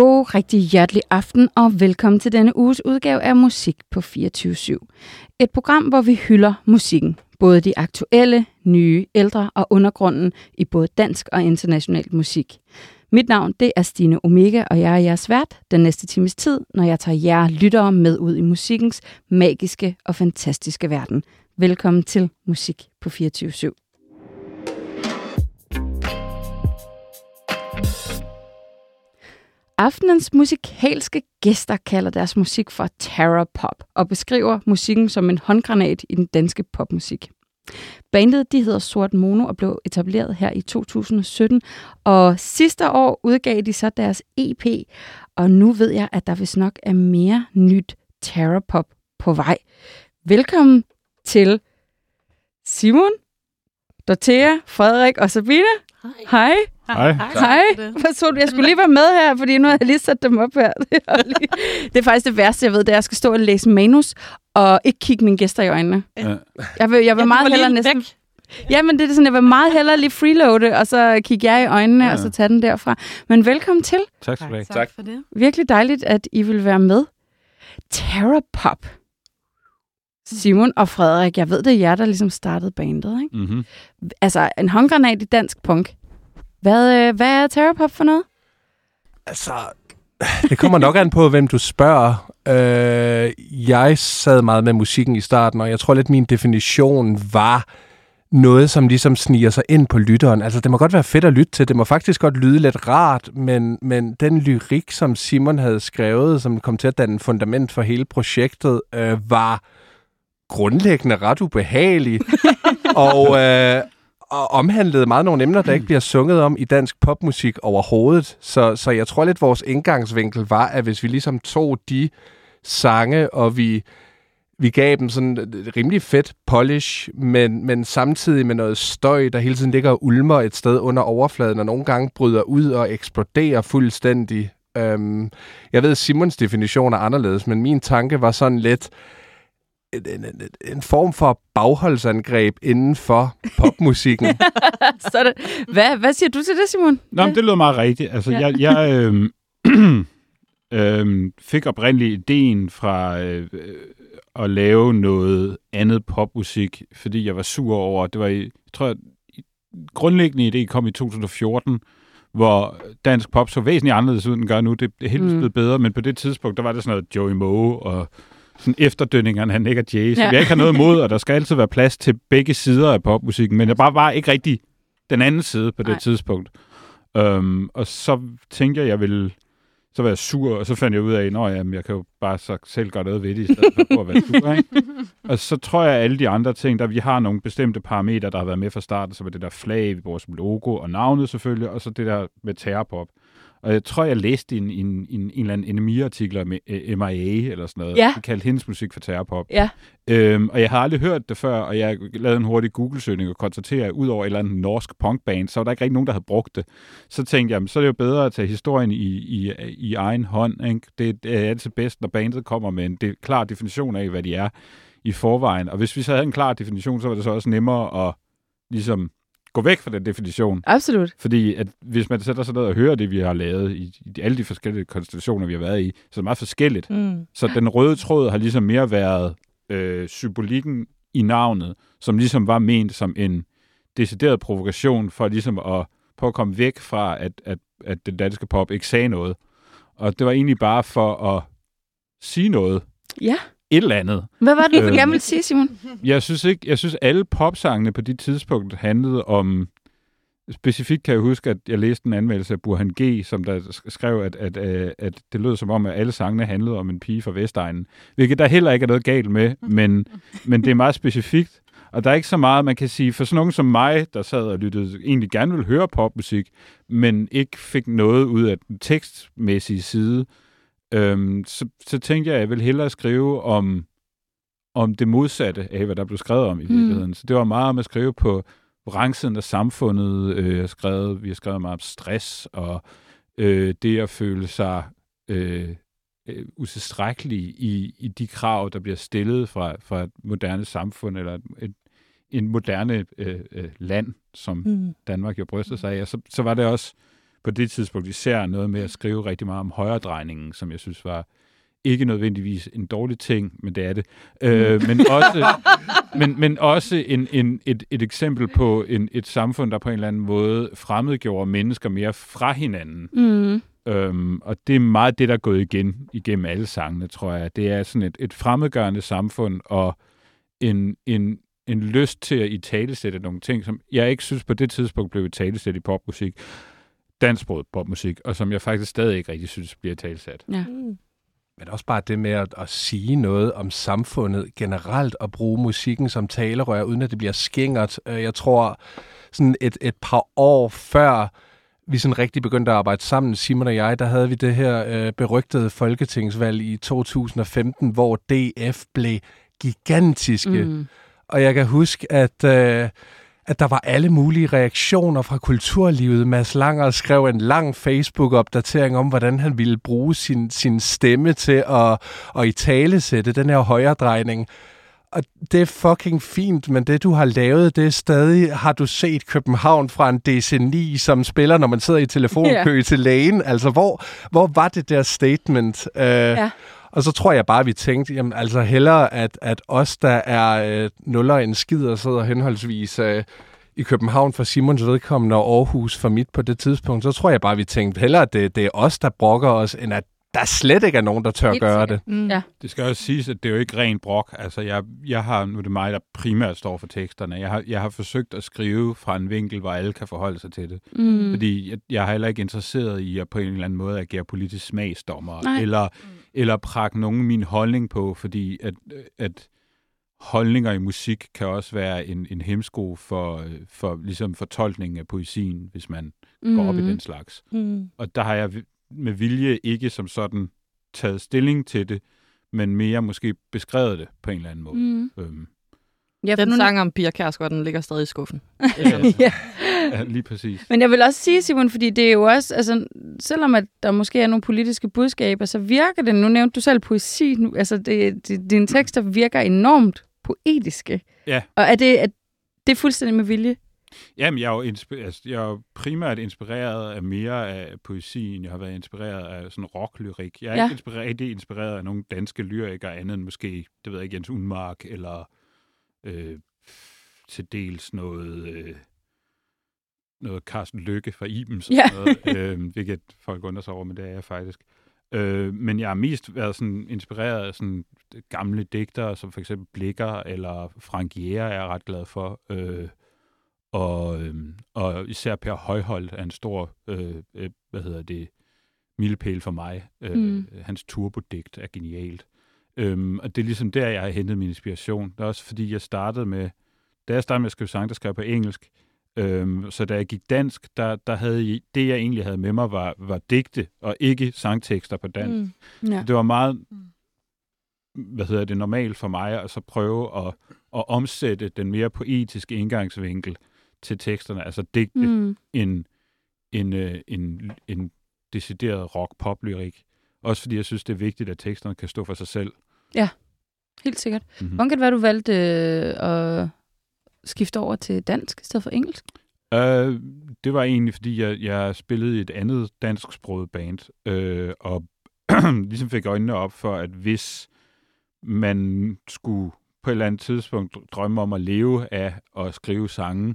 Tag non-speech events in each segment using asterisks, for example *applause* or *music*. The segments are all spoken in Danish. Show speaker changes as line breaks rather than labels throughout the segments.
God, rigtig hjertelig aften og velkommen til denne uges udgave af Musik på 24-7. Et program, hvor vi hylder musikken. Både de aktuelle, nye, ældre og undergrunden i både dansk og international musik. Mit navn det er Stine Omega, og jeg er jeres vært den næste times tid, når jeg tager jer lyttere med ud i musikkens magiske og fantastiske verden. Velkommen til Musik på 24 /7. Aftenens musikalske gæster kalder deres musik for terror pop og beskriver musikken som en håndgranat i den danske popmusik. Bandet de hedder Sort Mono og blev etableret her i 2017, og sidste år udgav de så deres EP, og nu ved jeg, at der vist nok er mere nyt terror pop på vej. Velkommen til Simon, Dorthea, Frederik og Sabine.
Hej.
Hej.
Hej.
Hej. Hvad så du? Jeg skulle lige være med her, fordi nu har jeg lige sat dem op her. Det er, faktisk det værste, jeg ved, det er, at jeg skal stå og læse manus, og ikke kigge mine gæster i øjnene.
Ja.
Jeg vil, jeg vil
Ja,
meget hellere næsten...
væk.
Ja, men det er sådan, jeg vil meget hellere lige freeloade, og så kigge jer i øjnene, ja.
Ja.
og så tage den derfra. Men velkommen til.
Tak skal du have.
Tak for det.
Virkelig dejligt, at I vil være med. Terror Pop. Simon og Frederik, jeg ved, det er jer, der ligesom startede bandet, ikke?
Mm-hmm.
Altså, en håndgranat i dansk punk. Hvad, øh, hvad er Terror Pop for noget?
Altså, det kommer nok an på, hvem du spørger. Øh, jeg sad meget med musikken i starten, og jeg tror lidt, min definition var noget, som ligesom sniger sig ind på lytteren. Altså, det må godt være fedt at lytte til. Det må faktisk godt lyde lidt rart, men, men den lyrik, som Simon havde skrevet, som kom til at danne fundament for hele projektet, øh, var grundlæggende ret ubehagelig. *laughs* og, øh, og omhandlede meget nogle emner, der ikke bliver sunget om i dansk popmusik overhovedet. Så, så jeg tror lidt, vores indgangsvinkel var, at hvis vi ligesom tog de sange, og vi, vi gav dem sådan rimelig fedt polish, men, men samtidig med noget støj, der hele tiden ligger og ulmer et sted under overfladen, og nogle gange bryder ud og eksploderer fuldstændig. Øhm, jeg ved, Simons definition er anderledes, men min tanke var sådan lidt en, en, en, en form for bagholdsangreb inden for *laughs* popmusikken.
så det, hvad, hvad siger du til det, Simon?
Nå, men det lyder meget rigtigt. Altså,
Ja.
jeg, jeg øhm, *clears throat* øhm, fik oprindeligt ideen fra øh, øh, at lave noget andet popmusik, fordi jeg var sur over, det var, i, jeg tror, grundlæggende idé kom i 2014, hvor dansk pop så væsentligt anderledes ud, end den gør nu. Det er helt
mm.
blevet bedre, men på det tidspunkt, der var det sådan noget Joey Moe og sådan efterdønningerne af Nick og Jay, så
Ja.
jeg ikke har noget imod, og der skal altid være plads til begge sider af popmusikken, men jeg bare var ikke rigtig den anden side på det
Nej.
Tidspunkt. Um, og så tænkte jeg, jeg ville så var jeg sur, og så fandt jeg ud af, at jeg kan jo bare så selv gøre noget ved det, i stedet for at være sur. Ikke? *laughs* Og så tror jeg, at alle de andre ting, der vi har nogle bestemte parametre, der har været med fra starten, så var det der flag, vores logo og navnet selvfølgelig, og så det der med terrorpop. Og jeg tror, jeg læste en, en, en, en eller anden NMI-artikler med eh, MIA eller sådan noget.
Ja.
De kaldte hendes musik for terrorpop.
Ja.
Øhm, og jeg har aldrig hørt det før, og jeg lavede en hurtig Google-søgning og konstaterede, at udover et eller andet norsk punkband, så var der ikke rigtig nogen, der havde brugt det. Så tænkte jeg, jamen, så er det jo bedre at tage historien i, i, i egen hånd. Ikke? Det, det er altid bedst, når bandet kommer med en de, klar definition af, hvad de er i forvejen. Og hvis vi så havde en klar definition, så var det så også nemmere at ligesom gå væk fra den definition.
Absolut.
Fordi at hvis man sætter sig ned og hører det, vi har lavet i, i alle de forskellige konstellationer, vi har været i, så er det meget forskelligt.
Mm.
Så den røde tråd har ligesom mere været øh, symbolikken i navnet, som ligesom var ment som en decideret provokation for ligesom at prøve at komme væk fra, at, at, at den danske pop ikke sagde noget. Og det var egentlig bare for at sige noget,
Ja.
Et eller andet.
Hvad var det, du
Øhm.
gerne ville sige, Simon?
Jeg synes ikke, jeg synes alle popsangene på de tidspunkt handlede om specifikt kan jeg huske, at jeg læste en anmeldelse af Burhan G., som der sk- skrev, at, at, at, at det lød som om, at alle sangene handlede om en pige fra Vestegnen. Hvilket der heller ikke er noget galt med, men, men det er meget specifikt. Og der er ikke så meget, man kan sige, for sådan nogen som mig, der sad og lyttede, egentlig gerne ville høre popmusik, men ikke fik noget ud af den tekstmæssige side, øhm, så, så tænkte jeg, at jeg ville hellere skrive om, om det modsatte af, hvad der blev skrevet om i
Mm.
virkeligheden. Så det var meget om at skrive på vrangsiden af samfundet. Øh, jeg har skrevet, vi har skrevet meget om stress og øh, det at føle sig øh, øh, utilstrækkelig i, i de krav, der bliver stillet fra, fra et moderne samfund eller et, et, en moderne øh, øh, land, som
Mm.
Danmark jo bryster sig af. Og så, så var det også på det tidspunkt især noget med at skrive rigtig meget om højredrejningen, som jeg synes var ikke nødvendigvis en dårlig ting, men det er det. Øh, men også, *laughs* men, men også en, en, et, et eksempel på en, et samfund, der på en eller anden måde fremmedgjorde mennesker mere fra hinanden.
Mm.
Øhm, og det er meget det, der er gået igen igennem alle sangene, tror jeg. Det er sådan et, et fremmedgørende samfund og en, en, en lyst til at i talesætte nogle ting, som jeg ikke synes på det tidspunkt blev i talesæt i popmusik, dansksproget popmusik, og som jeg faktisk stadig ikke rigtig synes bliver talesat.
Ja.
Mm.
Men også bare det med at, at sige noget om samfundet generelt og bruge musikken som talerør, uden at det bliver skingert. Øh, Jeg tror, sådan et, et par år før vi sådan rigtig begyndte at arbejde sammen, Simon og jeg, der havde vi det her øh, berygtede folketingsvalg i 2015, hvor DF blev gigantiske.
Mm.
Og jeg kan huske, at, øh, at der var alle mulige reaktioner fra kulturlivet. Mads Langer skrev en lang Facebook-opdatering om, hvordan han ville bruge sin, sin stemme til at, at i tale sætte den her højredrejning. Og det er fucking fint, men det du har lavet, det er stadig, har du set København fra en DC9, som spiller, når man sidder i telefonkø
Ja.
til lægen? Altså, hvor, hvor var det der statement? Uh,
Ja.
Og så tror jeg bare, at vi tænkte, jamen altså hellere, at, at os, der er øh, nuller en skid og sidder henholdsvis øh, i København for Simons vedkommende og Aarhus for mit på det tidspunkt, så tror jeg bare, at vi tænkte hellere, at det, det er os, der brokker os, end at der slet ikke er nogen, der tør
Helt
gøre
sikkert.
det.
Mm.
Ja.
Det skal også siges, at det er jo ikke ren brok. Altså, jeg, jeg har, nu er det mig, der primært står for teksterne. Jeg har, jeg har forsøgt at skrive fra en vinkel, hvor alle kan forholde sig til det.
Mm.
Fordi jeg, jeg er heller ikke interesseret i at på en eller anden måde agere politisk smagsdommer,
Nej.
eller, eller prakke nogen min holdning på, fordi at, at holdninger i musik kan også være en, en hemsko for, for ligesom fortolkningen af poesien, hvis man mm. går op i den slags.
Mm.
Og der har jeg med vilje ikke som sådan taget stilling til det, men mere måske beskrevet det på en eller anden måde.
Mm.
Øhm,
Ja,
Den
nu,
sang om Pia Kærsgaard, den ligger stadig i skuffen.
ja. *laughs*
ja, lige præcis.
Men jeg vil også sige, Simon, fordi det er jo også, altså, selvom at der måske er nogle politiske budskaber, så virker det, nu nævnte du selv poesi, nu, altså det, det, dine tekster virker enormt poetiske.
Ja.
Og er det, er det fuldstændig med vilje?
Jamen, jeg er, jo inspi- altså, jeg er jo primært inspireret af mere af poesien. Jeg har været inspireret af sådan rocklyrik. Jeg er
Ja.
ja. ikke inspireret, rigtig inspireret af nogle danske lyrikere, andet end måske, det ved jeg ikke, Jens Unmark, eller øh, til dels noget, øh, noget Carsten Lykke fra Ibens,
Ja.
noget, *laughs* øh, hvilket folk undrer sig over, men det er jeg faktisk. Øh, men jeg har mest været sådan inspireret af sådan gamle digtere, som for eksempel Blikker eller Frank Jæger er jeg ret glad for. Øh, og, øhm, og især Per Højholdt er en stor, øh, øh, hvad hedder det, milepæl for mig. Øh,
Mm.
mm. Hans turbodigt er genialt. Øhm, og det er ligesom der, jeg har hentet min inspiration. Det er også fordi, jeg startede med, da jeg startede med at skrive sang, der skrev jeg på engelsk. Øhm, så da jeg gik dansk, der, der havde jeg, det, jeg egentlig havde med mig, var, var digte, og ikke sangtekster på dansk.
Mm.
Ja.
Det var meget, hvad hedder det, normalt for mig at så prøve at, at omsætte den mere poetiske indgangsvinkel til teksterne, altså digte
Mm.
en, en, øh, en, en decideret rock-pop-lyrik. Også fordi jeg synes, det er vigtigt, at teksterne kan stå for sig selv.
Helt sikkert.
Mm-hmm.
Hvordan kan det være, du valgte øh, at skifte over til dansk i stedet for engelsk?
Øh, det var egentlig, fordi jeg, jeg spillede i et andet dansksproget band, øh, og *clears throat* ligesom fik øjnene op for, at hvis man skulle på et eller andet tidspunkt drømme om at leve af at skrive sange,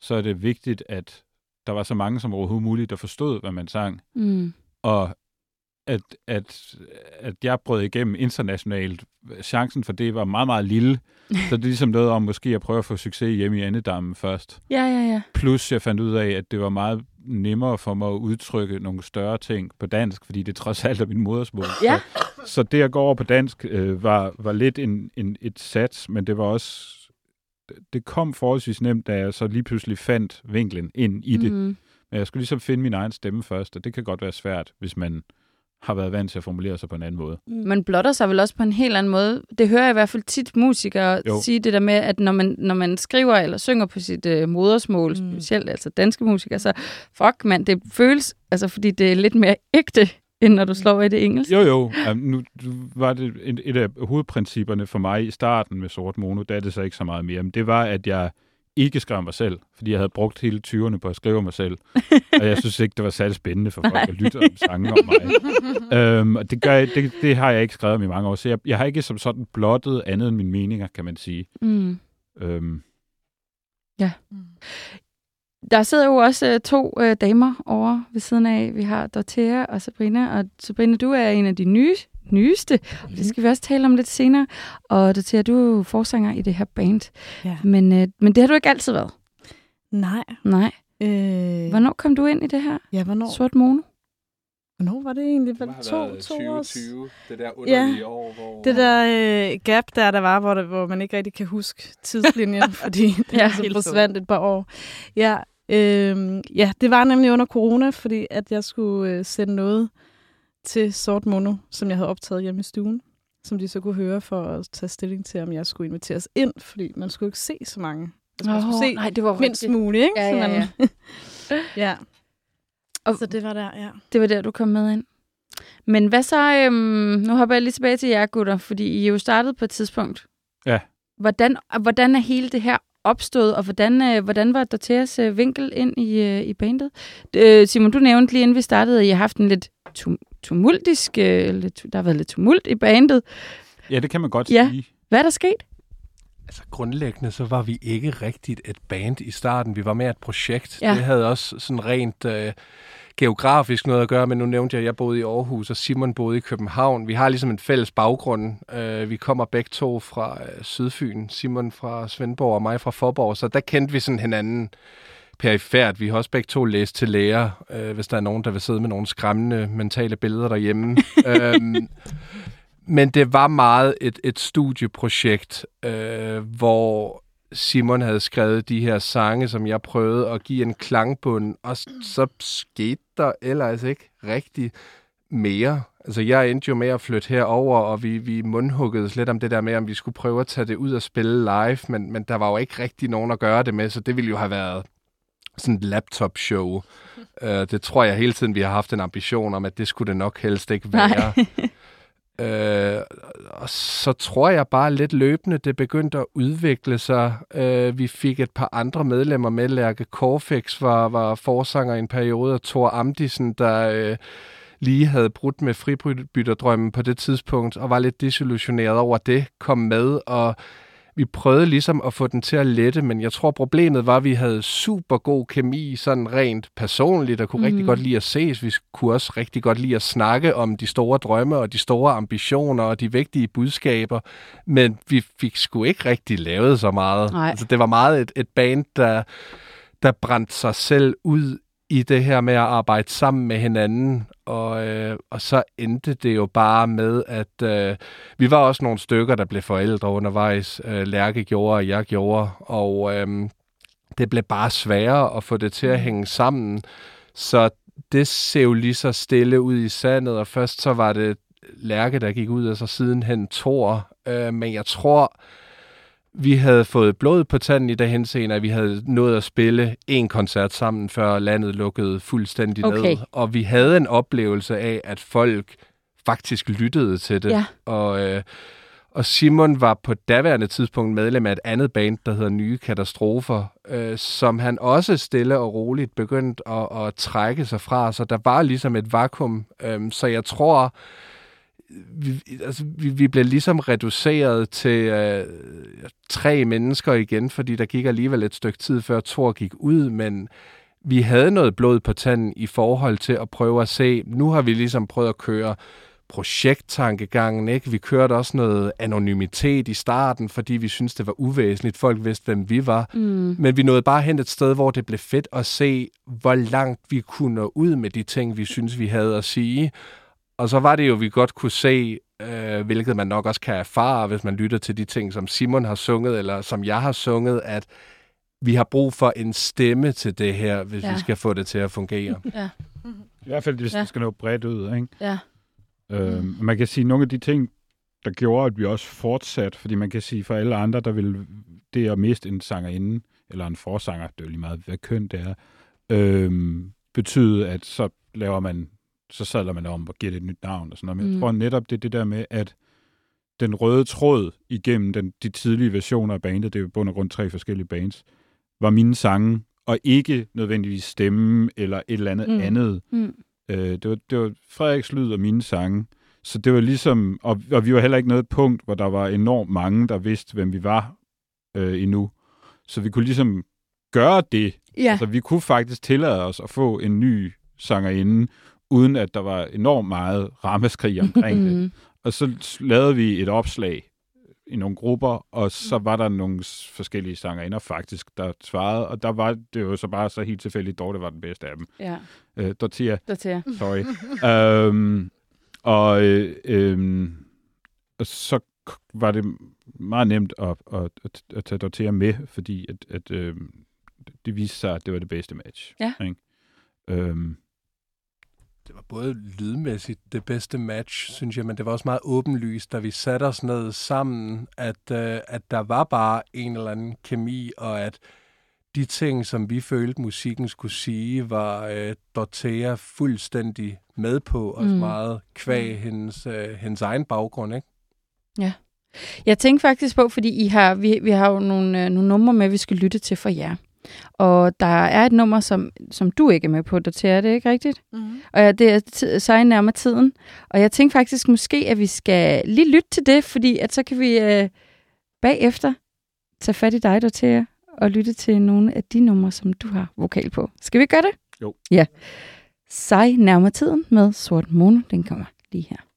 så er det vigtigt, at der var så mange som overhovedet muligt, der forstod, hvad man sang.
Mm.
Og at, at, at jeg brød igennem internationalt, chancen for det var meget, meget lille. Så det er ligesom noget om måske at prøve at få succes hjemme i Andedammen først. *laughs*
Ja, ja, ja.
Plus jeg fandt ud af, at det var meget nemmere for mig at udtrykke nogle større ting på dansk, fordi det trods alt er min modersmål.
Ja.
Så, så det at gå over på dansk øh, var, var lidt en, en, et sats, men det var også... Det kom forholdsvis nemt, da jeg så lige pludselig fandt vinklen ind i det.
Mm.
Men jeg skulle ligesom finde min egen stemme først, og det kan godt være svært, hvis man har været vant til at formulere sig på en anden måde.
Man blotter sig vel også på en helt anden måde. Det hører jeg i hvert fald tit musikere jo. Sige det der med, at når man, når man skriver eller synger på sit øh, modersmål, mm.
Mm.
specielt altså danske musikere, så fuck mand, det føles, altså fordi det er lidt mere ægte, end når du slår i det engelsk.
Jo, jo. Nu nu var det et, et af hovedprincipperne for mig i starten med Sort Mono, der er det så ikke så meget mere, men det var, at jeg ikke skrev mig selv, fordi jeg havde brugt hele 20'erne på at skrive mig selv. og jeg synes ikke, det var særlig spændende for folk at lytte om sange om mig. øhm, og det, gør jeg, det, det har jeg ikke skrevet om i mange år, så jeg, jeg har ikke som sådan blottet andet end mine meninger, kan man sige.
Mm.
Øhm,
Der sidder jo også uh, to uh, damer over ved siden af. Vi har Dorthea og Sabrina, og Sabrina, du er en af de nye, nyeste, og det skal vi også tale om lidt senere. Og Dorthea, du er jo forsanger i det her band,
Ja.
men, uh, men det har du ikke altid været.
Nej.
Nej.
Øh,
Hvornår kom du ind i det her?
Ja, hvornår?
Sort Mono?
Hvornår var det egentlig? Var det to, to år?
2020, det der
underlige
år, hvor...
Det der øh, gap, der der var, hvor, der, hvor man ikke rigtig kan huske tidslinjen, *laughs* fordi det
Ja,
ja, så
helt
forsvandt et par år. Ja, øh, ja, det var nemlig under corona, fordi at jeg skulle øh, sende noget til Sort Mono, som jeg havde optaget hjemme i stuen, som de så kunne høre for at tage stilling til, om jeg skulle inviteres ind, fordi man skulle ikke se så mange. Altså, man skulle se
nej, det var
mindst muligt, ikke?
Ja,
Så
ja,
man- *laughs* ja.
Og-
Så det var der, ja.
Det var der, du kom med ind. Men hvad så, øhm, nu hopper jeg lige tilbage til jer gutter, fordi I jo startet på et tidspunkt.
Ja.
Hvordan, hvordan er hele det her opstået, og hvordan, øh, hvordan var Dortheas øh, vinkel ind i, øh, i bandet? Øh, Simon, du nævnte lige inden vi startede, at I har haft en lidt tum- tumultisk, øh, lidt, der har været lidt tumult i bandet.
ja, det kan man godt
Ja.
sige.
Hvad er der sket?
Altså grundlæggende, så var vi ikke rigtigt et band i starten. Vi var mere et projekt.
Ja.
Det havde også sådan rent øh, geografisk noget at gøre, men nu nævnte jeg, at jeg boede i Aarhus, og Simon boede i København. Vi har ligesom en fælles baggrund. Øh, vi kommer begge to fra øh, Sydfyn. Simon fra Svendborg og mig fra Forborg, så der kendte vi sådan hinanden perifært. Vi har også begge to læst til lærer, øh, hvis der er nogen, der vil sidde med nogle skræmmende mentale billeder derhjemme. *laughs* øhm, men det var meget et, et studieprojekt, øh, hvor Simon havde skrevet de her sange, som jeg prøvede at give en klangbund, og så skete der ellers ikke rigtig mere. Altså, jeg endte jo med at flytte herover, og vi, vi mundhuggedes lidt om det der med, om vi skulle prøve at tage det ud og spille live, men, men der var jo ikke rigtig nogen at gøre det med, så det ville jo have været sådan et laptop-show. Uh, *laughs* det tror jeg hele tiden, vi har haft en ambition om, at det skulle det nok helst ikke være. *laughs* Øh, og så tror jeg bare lidt løbende, det begyndte at udvikle sig. Øh, vi fik et par andre medlemmer med. Lærke Korfix var, var forsanger i en periode, og Thor Amdisen, der øh, lige havde brudt med fribytterdrømmen på det tidspunkt, og var lidt desillusioneret over det, kom med, og vi prøvede ligesom at få den til at lette, men jeg tror problemet var, at vi havde super god kemi, sådan rent personligt, og kunne mm. rigtig godt lide at ses. Vi kunne også rigtig godt lide at snakke om de store drømme og de store ambitioner og de vigtige budskaber, men vi fik sgu ikke rigtig lavet så meget.
Nej.
Altså, det var meget et, et band, der, der brændte sig selv ud i det her med at arbejde sammen med hinanden, og, øh, og så endte det jo bare med, at øh, vi var også nogle stykker, der blev forældre undervejs. Øh, Lærke gjorde, og jeg gjorde, og øh, det blev bare sværere at få det til at hænge sammen. Så det ser jo lige så stille ud i sandet, og først så var det Lærke, der gik ud, og så sidenhen Thor. Øh, men jeg tror, vi havde fået blod på tanden i det henseende, at vi havde nået at spille en koncert sammen, før landet lukkede fuldstændig
Okay.
ned. Og vi havde en oplevelse af, at folk faktisk lyttede til det.
Ja.
Og, øh, og Simon var på daværende tidspunkt medlem af et andet band, der hedder Nye Katastrofer, øh, som han også stille og roligt begyndte at, at trække sig fra. Så der var ligesom et vakuum. Øh, så jeg tror, vi, altså, vi, vi blev ligesom reduceret til øh, tre mennesker igen, fordi der gik alligevel et stykke tid, før Thor gik ud, men vi havde noget blod på tanden i forhold til at prøve at se, nu har vi ligesom prøvet at køre projekttankegangen, ikke? Vi kørte også noget anonymitet i starten, fordi vi syntes, det var uvæsentligt. Folk vidste, hvem vi var.
Mm.
Men vi nåede bare hen et sted, hvor det blev fedt at se, hvor langt vi kunne nå ud med de ting, vi synes, vi havde at sige. Og så var det jo, vi godt kunne se, øh, hvilket man nok også kan erfare, hvis man lytter til de ting, som Simon har sunget, eller som jeg har sunget, at vi har brug for en stemme til det her, hvis
Ja.
vi skal få det til at fungere. *laughs*
Ja.
I hvert fald, hvis
Ja.
det skal nå bredt ud. Ikke?
Ja.
Øhm, man kan sige, nogle af de ting, der gjorde, at vi også fortsat, fordi man kan sige, for alle andre, der vil det at miste en sangerinde, eller en forsanger, det er jo lige meget, hvad køn det er, øhm, betyde, at så laver man, så sadler man om og giver det et nyt navn og sådan noget. Men
Mm.
jeg tror netop, det er det der med, at den røde tråd igennem den, de tidlige versioner af bandet, det er jo bund og grund tre forskellige bands, var mine sange, og ikke nødvendigvis stemme eller et eller andet
mm.
andet.
Mm.
Øh, det, var, det var Frederiks lyd og mine sange. Så det var ligesom, og, og vi var heller ikke noget punkt, hvor der var enormt mange, der vidste, hvem vi var øh, endnu. Så vi kunne ligesom gøre det.
Ja.
Altså vi kunne faktisk tillade os at få en ny sangerinde, uden at der var enormt meget rammeskrig omkring det.
Mm.
Og så lavede vi et opslag i nogle grupper, og så var der nogle forskellige sangerinder faktisk, der svarede, og der var det jo så bare så helt tilfældigt, Dorte var den bedste af dem.
Ja,
Øh, Dortia,
jer.
sorry. *laughs* øhm, og, øh, øhm, og så var det meget nemt at, at, at, at tage Dortia med, fordi at, at, øhm, det viste sig, at det var det bedste match.
Ja.
Ikke? Øhm,
Det var både lydmæssigt det bedste match, synes jeg, men det var også meget åbenlyst, da vi satte os ned sammen, at, øh, at der var bare en eller anden kemi, og at de ting, som vi følte, musikken skulle sige, var øh, Dortea fuldstændig med på, også
Mm.
mm. meget kvæg hendes, øh, hendes egen baggrund, ikke?
Jeg tænkte faktisk på, fordi I har, vi, vi har jo nogle, øh, nogle numre med, vi skal lytte til for jer. Og der er et nummer, som, som du ikke er med på, der til er det ikke rigtigt?
Mm-hmm.
Og ja, det er ti- så i nærmere tiden. Og jeg tænkte faktisk måske, at vi skal lige lytte til det, fordi at så kan vi øh, bagefter tage fat i dig, der til og lytte til nogle af de numre, som du har vokal på. Skal vi gøre det?
Jo.
Ja. Sig nærmere tiden med Sort Mono. Den kommer lige her.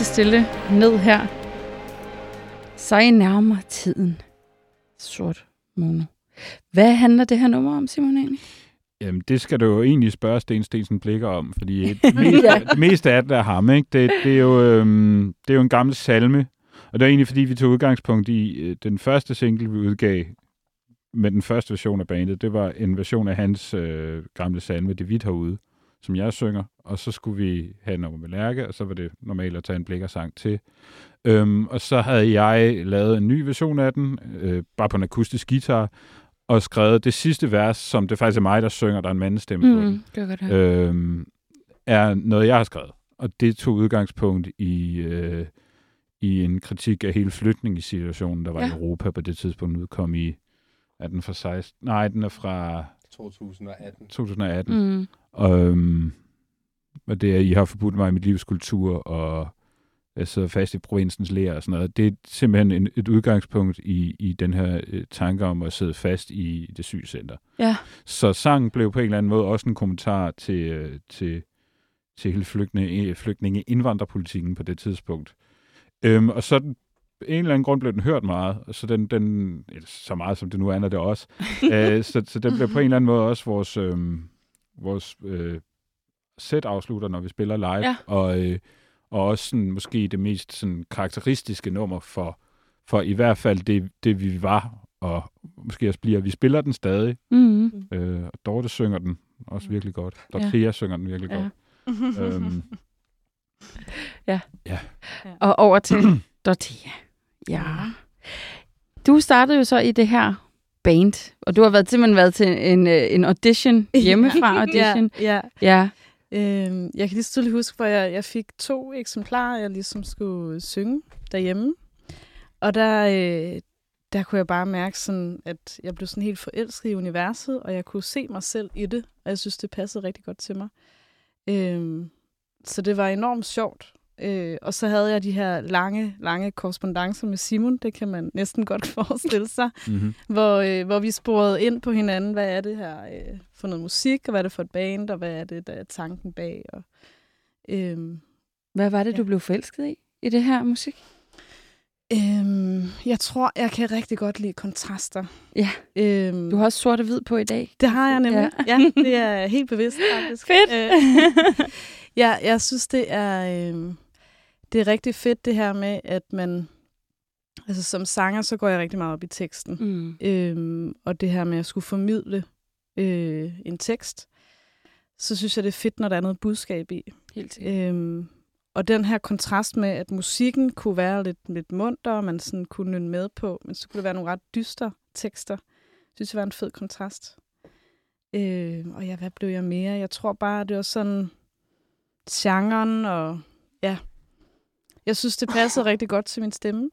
Så
stille ned her. Så I nærmer tiden. Sort mono. Hvad handler det her nummer om, Simon egentlig?
Jamen, det skal du jo egentlig spørge Sten Stensen Blikker om, fordi *laughs* det meste,
Ja.
det meste af det er ham, ikke? Det, det, er jo, øhm, det er jo en gammel salme, og det er egentlig, fordi vi tog udgangspunkt i øh, den første single, vi udgav med den første version af bandet. Det var en version af hans øh, gamle salme, Det Vidt herude, som jeg synger, og så skulle vi have en nummer med Lærke, og så var det normalt at tage en Blikker-sang til. Øhm, og så havde jeg lavet en ny version af den, øh, bare på en akustisk guitar, og skrevet det sidste vers, som det faktisk er mig, der synger, der er en mandestemme på den
Mm, det godt høre.
øhm, er noget, jeg har skrevet. Og det tog udgangspunkt i, øh, i en kritik af hele flytningssituationen, der var ja. i
Ja.
Europa på det tidspunkt, udkom i, er den fra 16? Nej, den er fra
2018.
2018.
Mm.
Og, øhm, og det er, I har forbudt mig i mit livs kultur, og jeg sidder fast i provinsens lær og sådan noget. Det er simpelthen en, et udgangspunkt i, i den her øh, tanke om at sidde fast i det sygecenter.
Ja.
Så sangen blev på en eller anden måde også en kommentar til, øh, til, til hele flygtninge, flygtninge indvandrerpolitikken på det tidspunkt. Øhm, og så en eller anden grund blev den hørt meget, og så den, den så meget som det nu er, det også. *laughs* øh, så, så den blev på en eller anden måde også vores, øhm, vores øh, sæt afslutter, når vi spiller live,
Ja.
og, øh, og også sådan, måske det mest sådan, karakteristiske nummer for, for i hvert fald det, det, vi var, og måske også bliver. Vi spiller den stadig,
Mm.
Øh, og Dorte synger den også virkelig godt. Dortea ja. synger den virkelig
Ja.
godt. *laughs* Øhm,
Og over til *clears throat* Dorthea. Ja. Du startede jo så i det her band, og du har været, simpelthen været til en, øh, en audition *laughs* hjemmefra audition. *laughs*
Ja,
Ja.
ja. Øhm, jeg kan lige så tydeligt huske, hvor jeg, jeg fik to eksemplarer, jeg ligesom skulle synge derhjemme. Og der, øh, der kunne jeg bare mærke, sådan, at jeg blev sådan helt forelsket i universet, og jeg kunne se mig selv i det, og jeg synes, det passede rigtig godt til mig. Øhm, så det var enormt sjovt. Øh, og så havde jeg de her lange, lange korrespondencer med Simon, det kan man næsten godt *laughs* forestille sig,
mm-hmm.
hvor, øh, hvor vi sporede ind på hinanden, hvad er det her øh, for noget musik, og hvad er det for et band, og hvad er det, der er tanken bag. Og, øhm,
Hvad var det,
Ja.
du blev forelsket i, i det her musik?
øhm, jeg tror, jeg kan rigtig godt lide kontraster.
Ja.
Øhm,
Du har også sort og hvid på i dag.
Det har jeg nemlig.
Ja.
Ja, ja det er helt bevidst faktisk. *laughs*
Fedt.
Øh, *laughs* ja, jeg synes, det er, øh, det er rigtig fedt det her med, at man... Altså som sanger, så går jeg rigtig meget op i teksten.
Mm.
Øhm, og det her med at skulle formidle øh, en tekst, så synes jeg, det er fedt, når der er noget budskab i.
Helt sikkert.
Øhm, og den her kontrast med, at musikken kunne være lidt, lidt munter, og man sådan kunne nynne med på, men så kunne det være nogle ret dystre tekster. Jeg synes, det var en fed kontrast. Øh, og ja, hvad blev jeg mere? Jeg tror bare, det var sådan genren, og ja. Jeg synes, det passede rigtig godt til min stemme.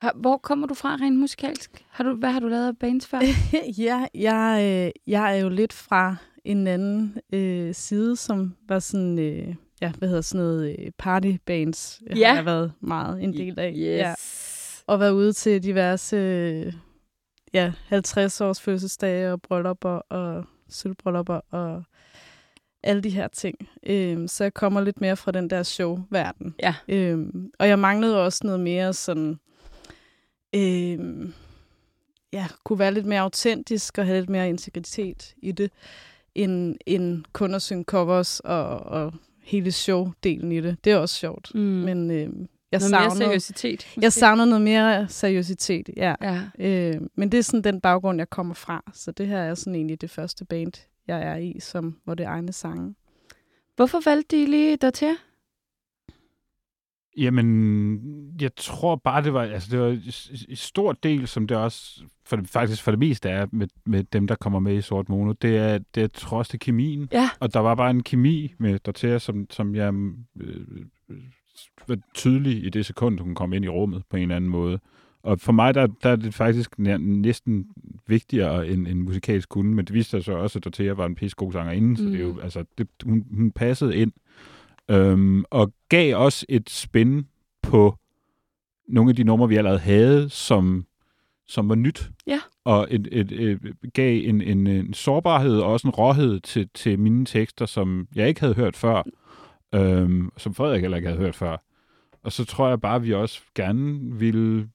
Har, hvor kommer du fra rent musikalsk? Har du, hvad har du lavet af bands før? *laughs*
ja, jeg, øh, jeg er jo lidt fra en anden øh, side, som var sådan, øh, ja, hvad hedder sådan noget, øh, partybands,
Ja.
har jeg været meget en del af. Ja.
Yes.
Og været ude til diverse, øh, ja, 50 års fødselsdage og bryllupper og sølvbryllupper og alle de her ting. Øh, så jeg kommer lidt mere fra den der show-verden.
Ja.
Øhm, og jeg manglede også noget mere sådan, øhm, ja, kunne være lidt mere autentisk og have lidt mere integritet i det, end, end kun at synge covers og, og hele show-delen i det. Det er også sjovt.
Mm.
Men øhm, jeg,
Noget mere
savnede,
seriøsitet. måske?
jeg savnede noget mere seriøsitet, ja.
Ja.
Øh, men det er sådan den baggrund, jeg kommer fra. Så det her er sådan egentlig det første band, jeg er i, som, hvor det egne sange.
Hvorfor valgte de lige Dorthea?
Jamen, jeg tror bare, det var, altså, det var i stor del, som det også for det, faktisk for det meste er med, med dem, der kommer med i Sort Mono, det er, det er trods det kemien.
Ja.
Og der var bare en kemi med Dortea, som, som jeg øh, var tydelig i det sekund, hun kom ind i rummet på en eller anden måde. Og for mig, der, der er det faktisk næsten vigtigere end en musikalsk kunde, men det viste sig så også, at Dortea var en pisse god sangerinde, så det er jo,
Mm.
altså, det, hun, hun passede ind. Øhm, og gav også et spin på nogle af de numre, vi allerede havde, som, som var nyt.
Ja.
Og et, et, et, gav en, en, en sårbarhed og også en råhed til, til mine tekster, som jeg ikke havde hørt før. øhm, som Frederik heller ikke havde hørt før. Og så tror jeg bare, at vi også gerne ville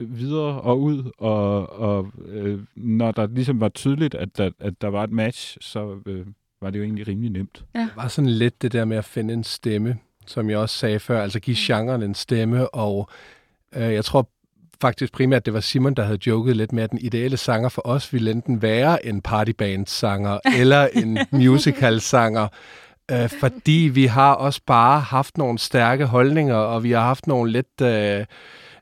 videre og ud, og, og øh, når der ligesom var tydeligt, at der, at der var et match, så øh, var det jo egentlig rimelig nemt.
Det var sådan lidt det der med at finde en stemme, som jeg også sagde før, altså give genren en stemme, og øh, jeg tror faktisk primært, det var Simon, der havde joket lidt med, at den ideelle sanger for os ville enten være en partyband-sanger *laughs* eller en musical-sanger, øh, fordi vi har også bare haft nogle stærke holdninger, og vi har haft nogle lidt... Øh,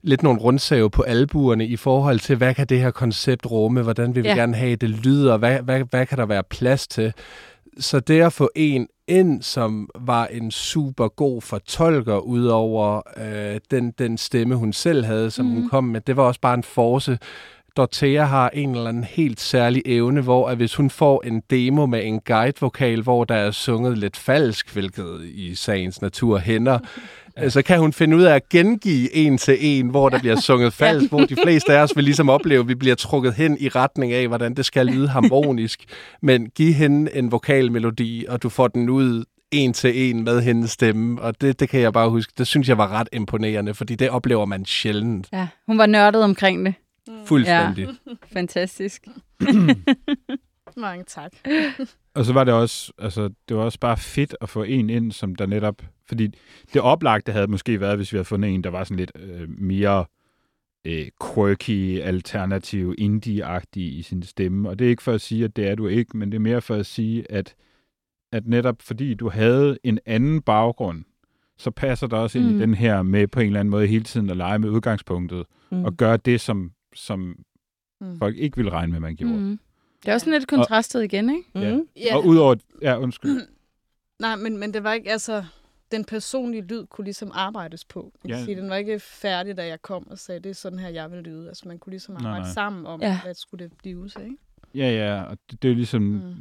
lidt nogle rundsave på albuerne i forhold til, hvad kan det her koncept rumme, hvordan vil vi
Ja.
gerne have, det lyder, hvad, hvad, hvad kan der være plads til. Så det at få en ind, som var en super god fortolker, udover øh, den, den stemme, hun selv havde, som mm. hun kom med, det var også bare en force. Dorthea har en eller anden helt særlig evne, hvor at hvis hun får en demo med en guide-vokal, hvor der er sunget lidt falsk, hvilket i sagens natur hænder, *laughs* ja. så kan hun finde ud af at gengive en til en, hvor der bliver sunget falsk, hvor de fleste af os vil ligesom opleve, at vi bliver trukket hen i retning af, hvordan det skal lyde harmonisk. Men giv hende en vokalmelodi, og du får den ud en til en med hendes stemme, og det, det kan jeg bare huske, det synes jeg var ret imponerende, fordi det oplever man sjældent.
Ja, hun var nørdet omkring det.
Fuldstændig.
Fantastisk. *clears throat*
Mange tak. *laughs*
Og så var det også, altså, det var også bare fedt at få en ind, som der netop, fordi det oplagte havde måske været, hvis vi havde fundet en, der var sådan lidt øh, mere øh, quirky, alternativ, indie-agtig i sin stemme. Og det er ikke for at sige, at det er du ikke, men det er mere for at sige, at, at netop fordi du havde en anden baggrund, så passer det også ind
Mm.
i den her med på en eller anden måde hele tiden at lege med udgangspunktet,
Mm.
og gøre det, som, som
Mm.
folk ikke ville regne med, man gjorde.
Mm. Det er også sådan lidt kontrastet igen, ikke?
Ja.
Mm. Ja.
Og udover... Ja, undskyld. *clears throat*
Nej, men, men det var ikke, altså, den personlige lyd kunne ligesom arbejdes på.
Ja.
sige, den var ikke færdig, da jeg kom og sagde, det er sådan her, jeg vil lyde. Altså, man kunne ligesom
Nej,
arbejde
nej.
sammen om,
Ja.
hvad skulle det blive til, ikke?
Ja, ja, og det, det er ligesom. Mm.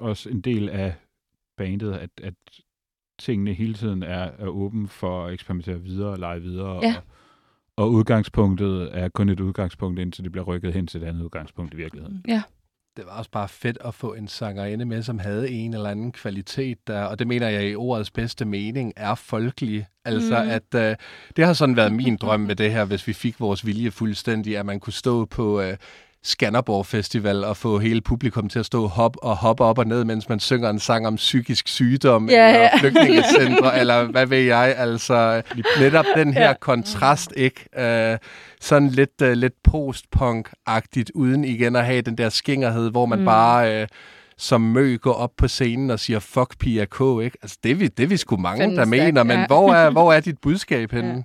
også en del af bandet, at, at tingene hele tiden er, er åben for at eksperimentere videre og lege videre.
Ja.
Og, og udgangspunktet er kun et udgangspunkt, indtil det bliver rykket hen til et andet udgangspunkt i virkeligheden.
Ja.
Det var også bare fedt at få en sangerinde med, som havde en eller anden kvalitet, der, og det mener jeg i ordets bedste mening, er folkelig. Altså,
Mm.
at øh, det har sådan været min drøm med det her, hvis vi fik vores vilje fuldstændig, at man kunne stå på øh, Skanderborg Festival og få hele publikum til at stå hop og hoppe op og ned, mens man synger en sang om psykisk sygdom
Ja,
eller
ja.
flygtningecentre, *laughs* eller hvad ved jeg. Altså, netop den her
Ja.
ja. kontrast, ikke? Øh, sådan lidt, øh, lidt post-punk-agtigt, uden igen at have den der skængerhed, hvor man
Mm.
bare øh, som mø går op på scenen og siger, fuck Pia K, ikke? Altså, det er vi, det er vi sgu mange,
Fandme
der mener, men
ja.
hvor, er, hvor er dit *laughs* budskab henne?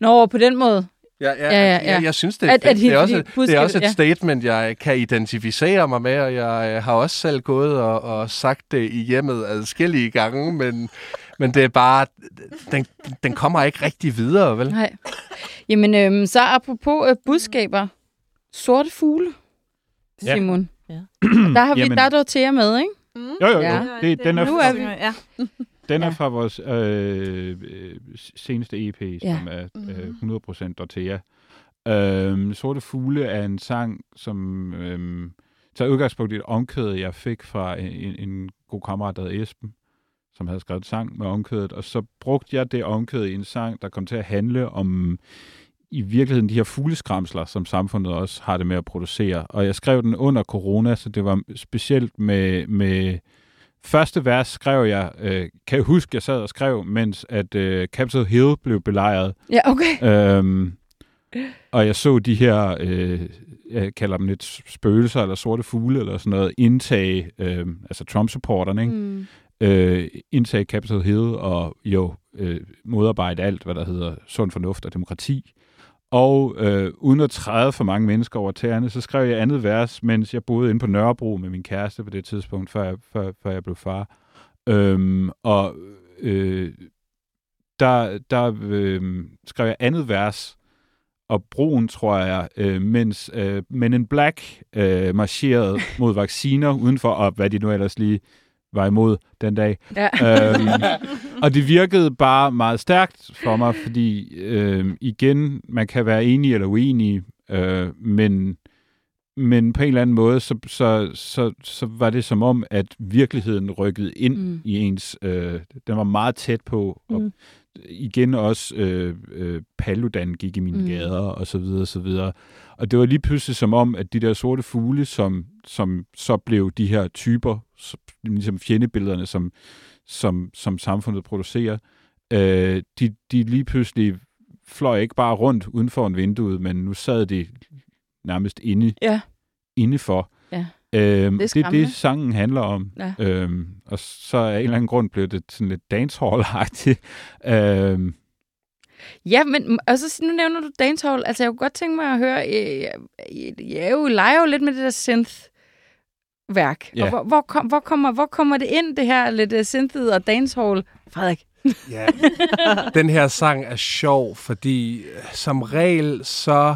Nå, på den måde.
Ja, ja,
Ja, ja, ja.
Jeg, jeg synes, det er,
At-
fedt.
at
det, er også, det er også et
ja.
statement, jeg kan identificere mig med, og jeg øh, har også selv gået og, og sagt det i hjemmet adskillige gange, men, men det er bare, den, den kommer ikke rigtig videre, vel?
Nej. Jamen, øhm, så apropos øh, budskaber. Sorte fugle,
Ja.
Simon.
Ja.
Der har vi,
Jamen.
der er Dorothea med, ikke?
Mm.
Jo, jo, jo.
Ja.
Det, den er,
Nu er vi-
Ja.
Den er
Ja.
fra vores øh, øh, seneste EP, som
Ja.
er øh,
Mhm.
100% Dorthea. Øhm, Sorte Fugle er en sang, som øhm, tager udgangspunkt i et omkvæd, jeg fik fra en, en god kammerat, der hed Esben, som havde skrevet sang med omkvædet, og så brugte jeg det omkvæd i en sang, der kom til at handle om i virkeligheden de her fugleskramsler, som samfundet også har det med at producere. Og jeg skrev den under corona, så det var specielt med, med første vers skrev jeg, øh, kan jeg huske, jeg sad og skrev, mens at øh, Capitol Hill blev belejret.
Ja, okay.
Øhm, og jeg så de her, øh, jeg kalder dem lidt spøgelser eller sorte fugle eller sådan noget, indtage, øh, altså Trump-supporterne, ikke?
Mm.
øh, indtage Capitol Hill og jo øh, modarbejde alt, hvad der hedder sund fornuft og demokrati. Og øh, uden at træde for mange mennesker over tæerne, så skrev jeg andet vers, mens jeg boede inde på Nørrebro med min kæreste på det tidspunkt, før jeg, før, før jeg blev far. Øhm, og øh, der, der øh, skrev jeg andet vers, og broen, tror jeg, øh, mens øh, Men in Black øh, marcherede mod vacciner udenfor, og hvad de nu ellers lige var imod den dag.
Ja.
Øhm, *laughs* og det virkede bare meget stærkt for mig, fordi øh, igen, man kan være enig eller uenig, øh, men men på en eller anden måde, så, så, så, så var det som om, at virkeligheden rykkede ind
Mm.
i ens... Øh, den var meget tæt på, og
Mm.
igen også øh, øh, Paludan gik i mine
mm.
gader, og så videre, og så videre. Og det var lige pludselig som om, at de der sorte fugle, som, som så blev de her typer, som, ligesom fjendebillederne, som, som, som samfundet producerer, øh, de, de lige pludselig fløj ikke bare rundt uden for en vindue, men nu sad de nærmest inde,
Ja.
indefor.
Ja.
Øhm,
Det er
det er det, sangen handler om.
Ja.
Øhm, og så af en eller anden grund blev det sådan lidt dancehall-agtigt. Øhm,
Ja, men og så nu nævner du dancehall. Altså, jeg kunne godt tænke mig at høre, øh, jeg er jo, leger jo lidt med det der synth-værk.
Ja.
Og hvor, hvor, kom, hvor, kommer, hvor kommer det ind, det her lidt uh, synthet og dancehall? Frederik? *laughs*
Ja. Den her sang er sjov, fordi øh, som regel så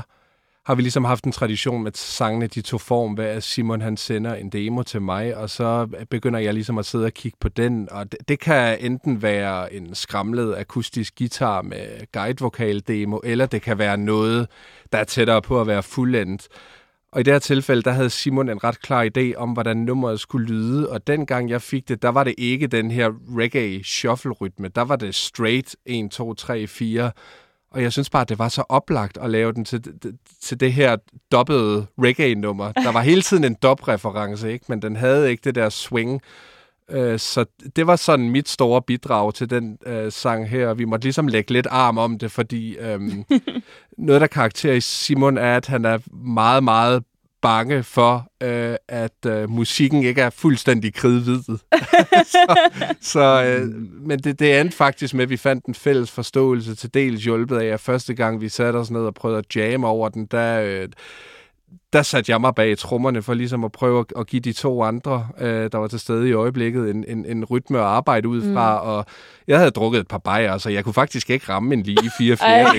har vi ligesom haft en tradition med sangene, de tog form ved, at Simon han sender en demo til mig, og så begynder jeg ligesom at sidde og kigge på den, og det, det kan enten være en skramlet akustisk guitar med guidevokal demo, eller det kan være noget, der er tættere på at være fuldendt. Og i det her tilfælde, der havde Simon en ret klar idé om, hvordan nummeret skulle lyde, og dengang jeg fik det, der var det ikke den her reggae shuffle-rytme, der var det straight 1, 2, 3, 4, og jeg synes bare, at det var så oplagt at lave den til, til det her dobbede reggae-nummer. Der var hele tiden en dub-reference, ikke? men den havde ikke det der swing. Øh, Så det var sådan mit store bidrag til den øh, sang her. Vi måtte ligesom lægge lidt arm om det, fordi øhm, *laughs* noget, der karakteriserer Simon, er, at han er meget, meget bange for, øh, at øh, musikken ikke er fuldstændig kridhvid. *laughs* så, så, øh, men det, det endte faktisk med, at vi fandt en fælles forståelse til dels hjulpet af, at første gang vi satte os ned og prøvede at jamme over den, der, øh, der satte jeg mig bag trommerne for ligesom at prøve at, at give de to andre, øh, der var til stede i øjeblikket, en, en, en rytme at arbejde ud fra. Mm. Og jeg havde drukket et par bajer, så jeg kunne faktisk ikke ramme en lige fire fjerde.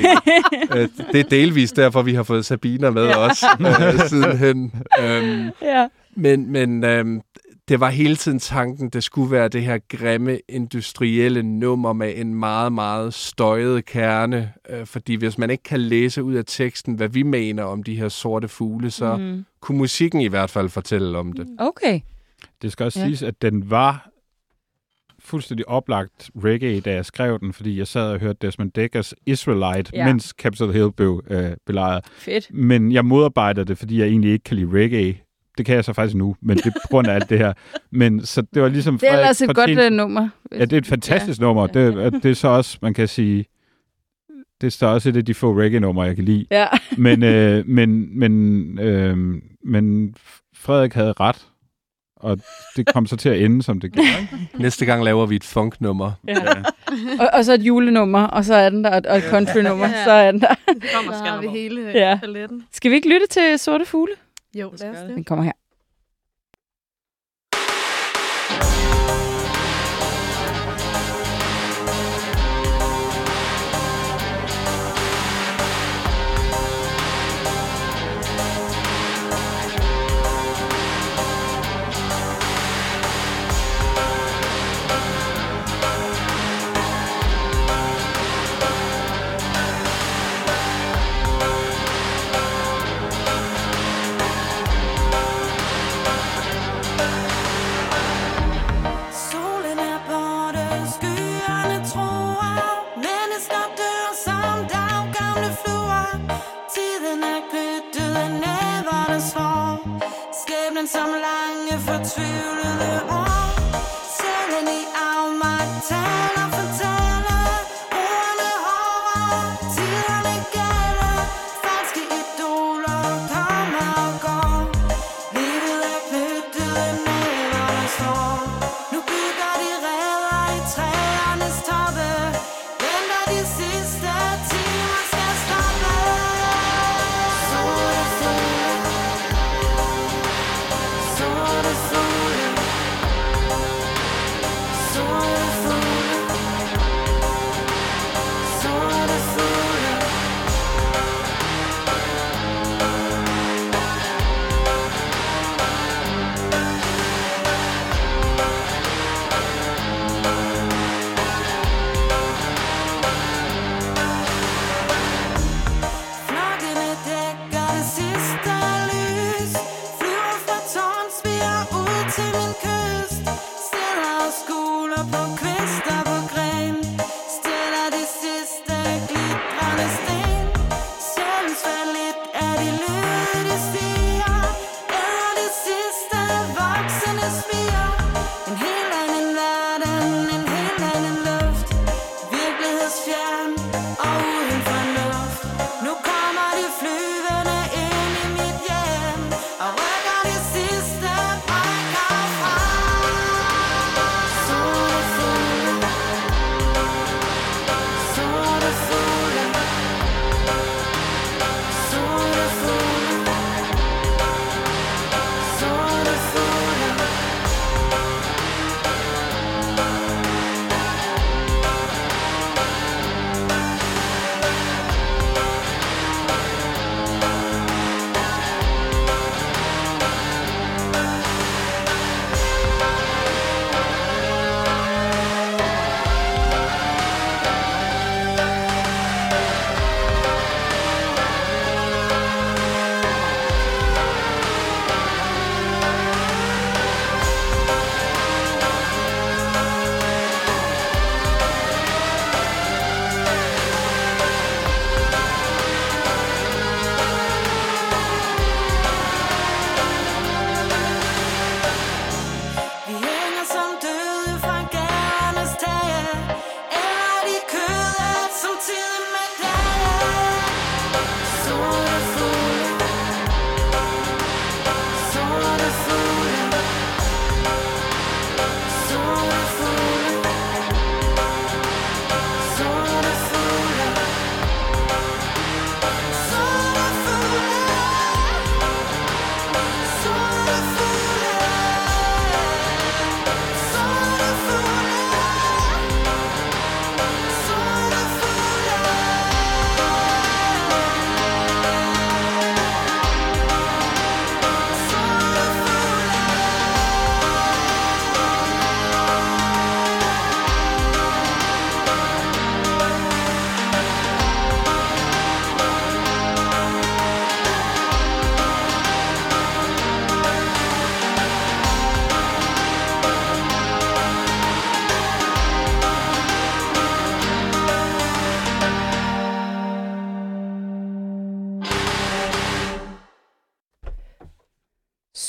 øh, det er delvist derfor, vi har fået Sabina med ja. os øh, sidenhen. *laughs* Øhm,
Ja.
men men øhm, det var hele tiden tanken, det skulle være det her grimme industrielle nummer med en meget, meget støjet kerne. Øh, fordi hvis man ikke kan læse ud af teksten, hvad vi mener om de her sorte fugle, så mm. Kunne musikken i hvert fald fortælle om det.
Okay.
det skal også
Ja.
siges, at den var fuldstændig oplagt reggae, da jeg skrev den, fordi jeg sad og hørte Desmond Dekkers Israelite,
Ja.
ja. mens Capitol Hill blev øh, belejret.
Fedt.
Men jeg modarbejder det, fordi jeg egentlig ikke kan lide reggae. Det kan jeg så faktisk nu, men det er på grund af alt det her. Men så det var ligesom...
Det er ellers et godt uh, nummer.
Ja, det er et fantastisk ja. nummer.
Ja.
Det, er- det er så også, man kan sige, det er så også et af de få reggae-numre, jeg kan lide.
Ja.
Men, øh, men, men, øh, men Frederik havde ret, og det kom så til at ende, som det gjorde. *laughs*
Næste gang laver vi et funknummer.
Ja.
og, og så et julenummer, og så er den der, og et countrynummer,
Ja.
så er den der.
Kommer
Så har vi hele
Ja.
ja. paletten.
Skal vi ikke lytte til Sorte Fugle?
Jo, lad os det.
Den kommer her.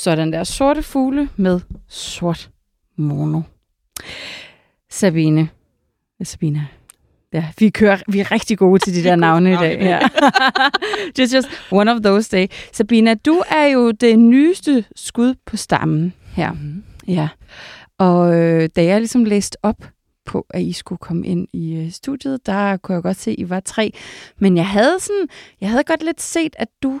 Sådan der sorte fugle med sort mono. Sabine. Sabina. Ja, vi kører, vi er rigtig gode til de der navne i dag. Ja. *laughs* just, just one of those day. Sabina, du er jo det nyeste skud på stammen her.
Mhm.
Ja. Og øh, da jeg ligesom læste op på, at I skulle komme ind i øh, studiet, der kunne jeg godt se, at I var tre. Men jeg havde sådan, jeg havde godt lidt set, at du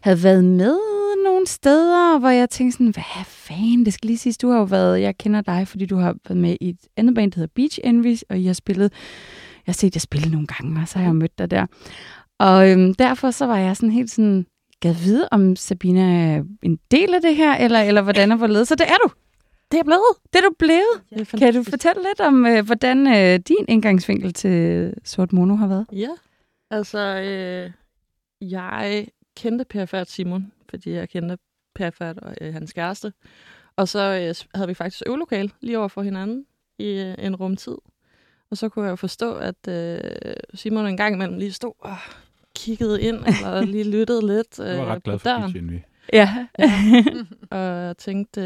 havde været med nogle steder, hvor jeg tænkte sådan, hvad fanden, det skal lige siges, du har jo været, jeg kender dig, fordi du har været med i et andet band, der hedder Beach Envy, og I har spillet, jeg har set jer spille nogle gange, og så har jeg mødt dig der. Og øhm, derfor så var jeg sådan helt sådan, gad vide, om Sabina er en del af det her, eller, eller hvordan er hvorledes. Så det er du.
Det er blevet.
Det er du blevet.
Det er
Kan du fortælle lidt om, øh, hvordan øh, din indgangsvinkel til Sort Mono har været?
Ja, altså, øh, jeg kendte Per Færd Simon, fordi jeg kendte Per Færd og øh, hans kæreste. Og så øh, havde vi faktisk øvelokal lige over for hinanden i øh, en rumtid. Og så kunne jeg jo forstå, at øh, Simon en gang imellem lige stod og kiggede ind, *laughs* eller lige lyttede lidt øh,
Jeg var ret glad
på
for
døren.
Beach Envy.
Ja. *laughs*
Og tænkte,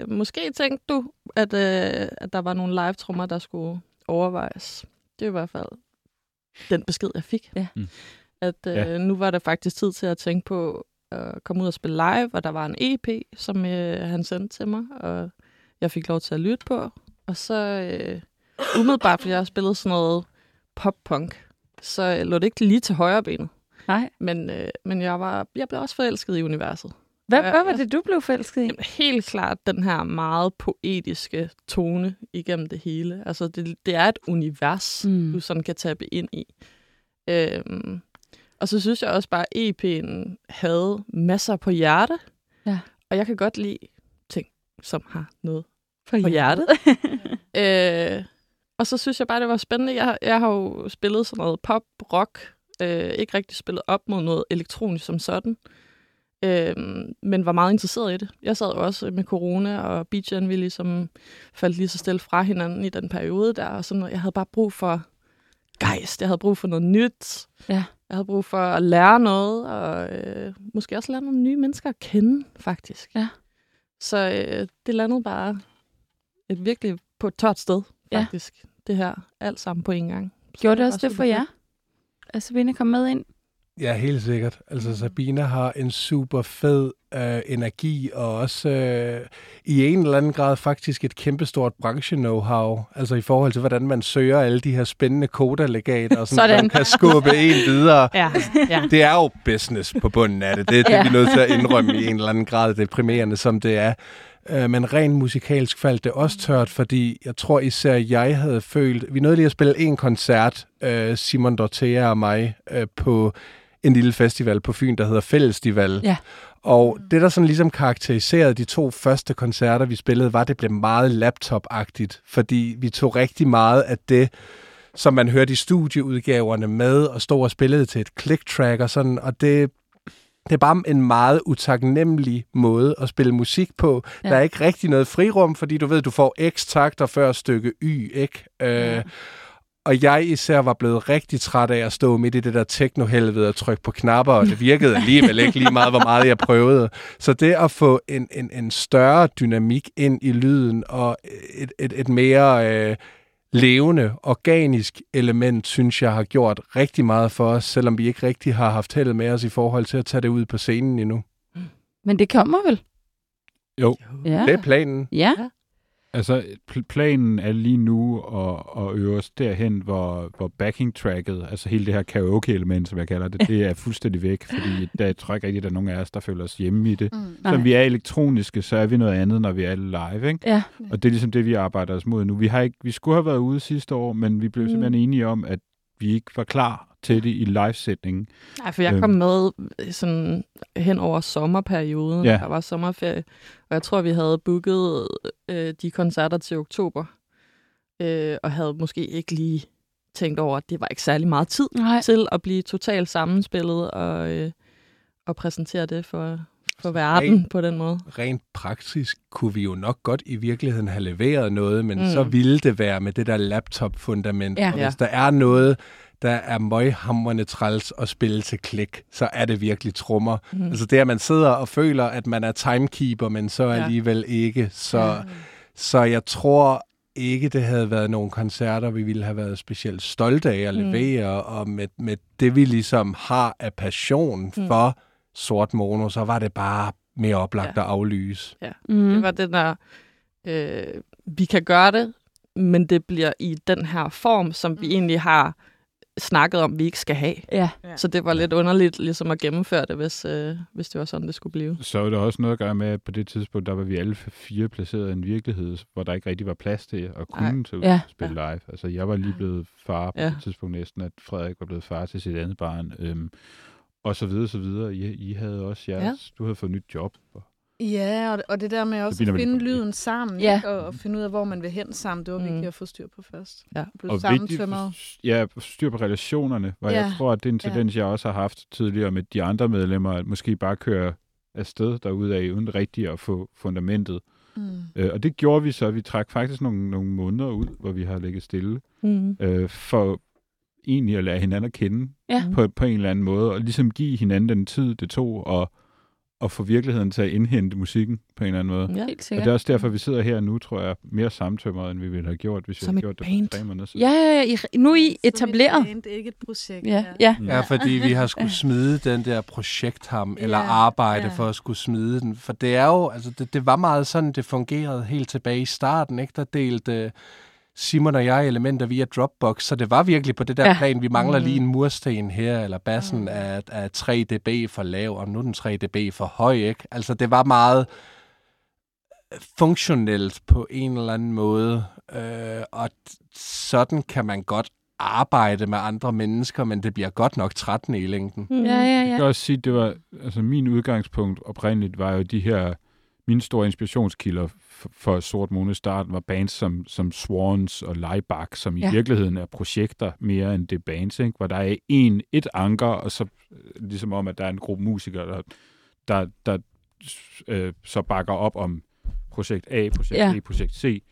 øh, måske tænkte du, at, øh, at der var nogle live-trummer, der skulle overvejes. Det er i hvert fald den besked, jeg fik.
Ja.
Mm.
At øh,
Ja.
nu var der faktisk tid til at tænke på at komme ud og spille live, og der var en EP, som øh, han sendte til mig, og jeg fik lov til at lytte på. Og så øh, umiddelbart, fordi jeg har spillet sådan noget pop-punk, så øh, lå det ikke lige til højre benet.
Nej.
Men, øh, men jeg, var, jeg blev også forelsket i universet.
Hvad,
Ja,
hvad var det, du blev forelsket i?
Jamen, helt klart den her meget poetiske tone igennem det hele. Altså, det, det er et univers,
mm.
du sådan kan tabe ind i. Øhm, og så synes jeg også bare, at EP'en havde masser på hjerte.
Ja.
Og jeg kan godt lide ting, som har noget på hjertet. *laughs* øh, og så synes jeg bare, det var spændende. Jeg, jeg har jo spillet sådan noget pop, rock, øh, ikke rigtig spillet op mod noget elektronisk som sådan, øh, men var meget interesseret i det. Jeg sad jo også med corona, og Beach Envy ligesom faldt lige så stille fra hinanden i den periode der, og sådan noget. Jeg havde bare brug for gejst, jeg havde brug for noget nyt.
Ja.
Jeg havde brug for at lære noget, og øh, måske også lære nogle nye mennesker at kende, faktisk.
Ja.
Så øh, det landede bare et virkelig på et tørt sted,
Ja.
faktisk. Det her, alt sammen på en gang. Så
Gjorde det også det for
fedt.
jer? at Sabine kom med ind?
Ja, helt sikkert. Altså, Sabina har en super fed øh, energi, og også øh, i en eller anden grad faktisk et kæmpestort branche-know-how. Altså i forhold til, hvordan man søger alle de her spændende kodalegater, og sådan,
Sådan.
kan skubbe en videre. *laughs*
Ja, ja.
Det er jo business på bunden af det. Det er det,
Ja.
vi er nødt til at indrømme i en eller anden grad, deprimerende som det er. Øh, Men rent musikalsk faldt det også tørt, fordi jeg tror især, jeg havde følt... Vi nåede lige at spille en koncert, øh, Simon Dortea og mig, øh, på en lille festival på Fyn, der hedder Fællestival.
Ja.
Og det, der sådan ligesom karakteriserede de to første koncerter, vi spillede, var, at det blev meget laptop-agtigt, fordi vi tog rigtig meget af det, som man hørte i studieudgaverne med, og stod og spillede til et click-track og sådan, og det, det er bare en meget utaknemmelig måde at spille musik på.
Ja.
Der er ikke rigtig noget frirum, fordi du ved, du får x takter før stykke y, ikke? Øh, og jeg især var blevet rigtig træt af at stå midt i det der techno-helvede og trykke på knapper, og det virkede alligevel ikke lige meget, hvor meget jeg prøvede. Så det at få en, en, en større dynamik ind i lyden, og et, et, et mere øh, levende, organisk element, synes jeg har gjort rigtig meget for os, selvom vi ikke rigtig har haft held med os i forhold til at tage det ud på scenen endnu.
Men det kommer vel?
Jo,
Ja.
Det er planen.
Ja.
Altså pl- planen er lige nu at, at øve os derhen, hvor, hvor backing-tracket, altså hele det her karaoke-element, som jeg kalder det, det er fuldstændig væk, fordi der jeg tror ikke rigtig, at der er nogen af os, der føler os hjemme i det.
Mm.
Nej.
Så vi er elektroniske, så er vi noget andet, når vi er live, ikke?
Ja.
Og det er ligesom det, vi arbejder os mod nu. Vi, har ikke, vi skulle have været ude sidste år, men vi blev
Mm.
simpelthen enige om, at vi ikke var klar til det i livesætningen.
Nej, for jeg kom med øh, sådan hen over sommerperioden.
Ja.
Ja. Der var sommerferie, og jeg tror, vi havde booket øh, de koncerter til oktober, øh, og havde måske ikke lige tænkt over, at det var ikke særlig meget tid
Nej.
til at blive totalt sammenspillet og, øh, og præsentere det for, for verden på den måde.
rent praktisk kunne vi jo nok godt i virkeligheden have leveret noget, men mm. Så ville det være med det der laptop-fundament.
Ja.
Og
Ja.
hvis der er noget, der er møghamrende træls at spille til klik, så er det virkelig trummer. Mm.
Mm.
Altså det, at man sidder og føler, at man er timekeeper, men så
Ja.
alligevel ikke. Så, så jeg tror ikke, det havde været nogle koncerter, vi ville have været specielt stolte af at
Mm.
levere, og med, med det, vi ligesom har af passion
Mm.
for sort mono, så var det bare mere oplagt
Ja.
at aflyse.
Mm.
Det var den der, øh, vi kan gøre det, men det bliver i den her form, som vi
Mm.
egentlig har snakket om, vi ikke skal have.
Ja.
Ja.
Så det var lidt underligt ligesom at gennemføre det, hvis, øh, hvis det var sådan, det skulle blive.
Så er der også noget at gøre med, at på det tidspunkt, der var vi alle fire placeret i en virkelighed, hvor der ikke rigtig var plads til at kunne ud
Ja.
spille live. Altså, jeg var lige blevet far på
Ja.
det tidspunkt næsten, at Frederik var blevet far til sit andet barn. Øhm, og så videre, så videre. I, I havde også jeres, ja. du havde fået nyt job. Og,
Ja, og det, og det der med også at finde lyden sammen,
Ja.
ikke? Og, og finde ud af, hvor man vil hen sammen, det var
Mm.
vigtigt at få styr på først.
Ja.
Og
sammentømret.
ja, styr på relationerne, hvor ja. jeg
Ja.
tror, at det er en
Ja.
tendens, jeg også har haft tidligere med de andre medlemmer, at måske bare køre afsted derudad, uden rigtigt at få fundamentet.
Mm.
Øh, og det gjorde vi så. Vi trak faktisk nogle, nogle måneder ud, hvor vi har ligget stille,
Mm.
øh, for egentlig at lære hinanden at kende
Ja.
på, på en eller anden måde, og ligesom give hinanden den tid, det tog, og, og få virkeligheden til at indhente musikken på en eller anden måde.
Ja.
Helt
Og det er også derfor, vi sidder her nu, tror jeg, mere samtømret, end vi ville have gjort, hvis vi
Som
havde
et
gjort det
band.
for tre måneder siden.
Ja, ja, ja, I, nu er I etableret.
Det er ikke et projekt.
Ja, ja.
Mm.
Ja, fordi vi har skulle smide den der projektham, eller
Ja,
arbejde
ja.
for at skulle smide den. For det er jo, altså det, det var meget sådan, det fungerede helt tilbage i starten, ikke? Der delte Simon og jeg elementer via Dropbox, så det var virkelig på det der
Ja.
plan, vi mangler
Mhm.
lige en mursten her, eller bassen
Mm.
er, er 3 dB for lav, og nu er den 3 dB for høj, ikke? Altså det var meget funktionelt på en eller anden måde, øh, og sådan kan man godt arbejde med andre mennesker, men det bliver godt nok trættende i længden.
Mm.
Ja, ja,
Jeg
ja.
kan også sige, det var, altså min udgangspunkt oprindeligt var jo de her, mine store inspirationskilder for, for Sort Måne i starten var bands som, som Swans og Leibach, som i
Ja.
ja. virkeligheden er projekter mere end det bands, ikke? hvor der er en, et anker, og så øh, ligesom om, at der er en gruppe musikere, der, der, der øh, så bakker op om projekt A, projekt
ja.
B, projekt C.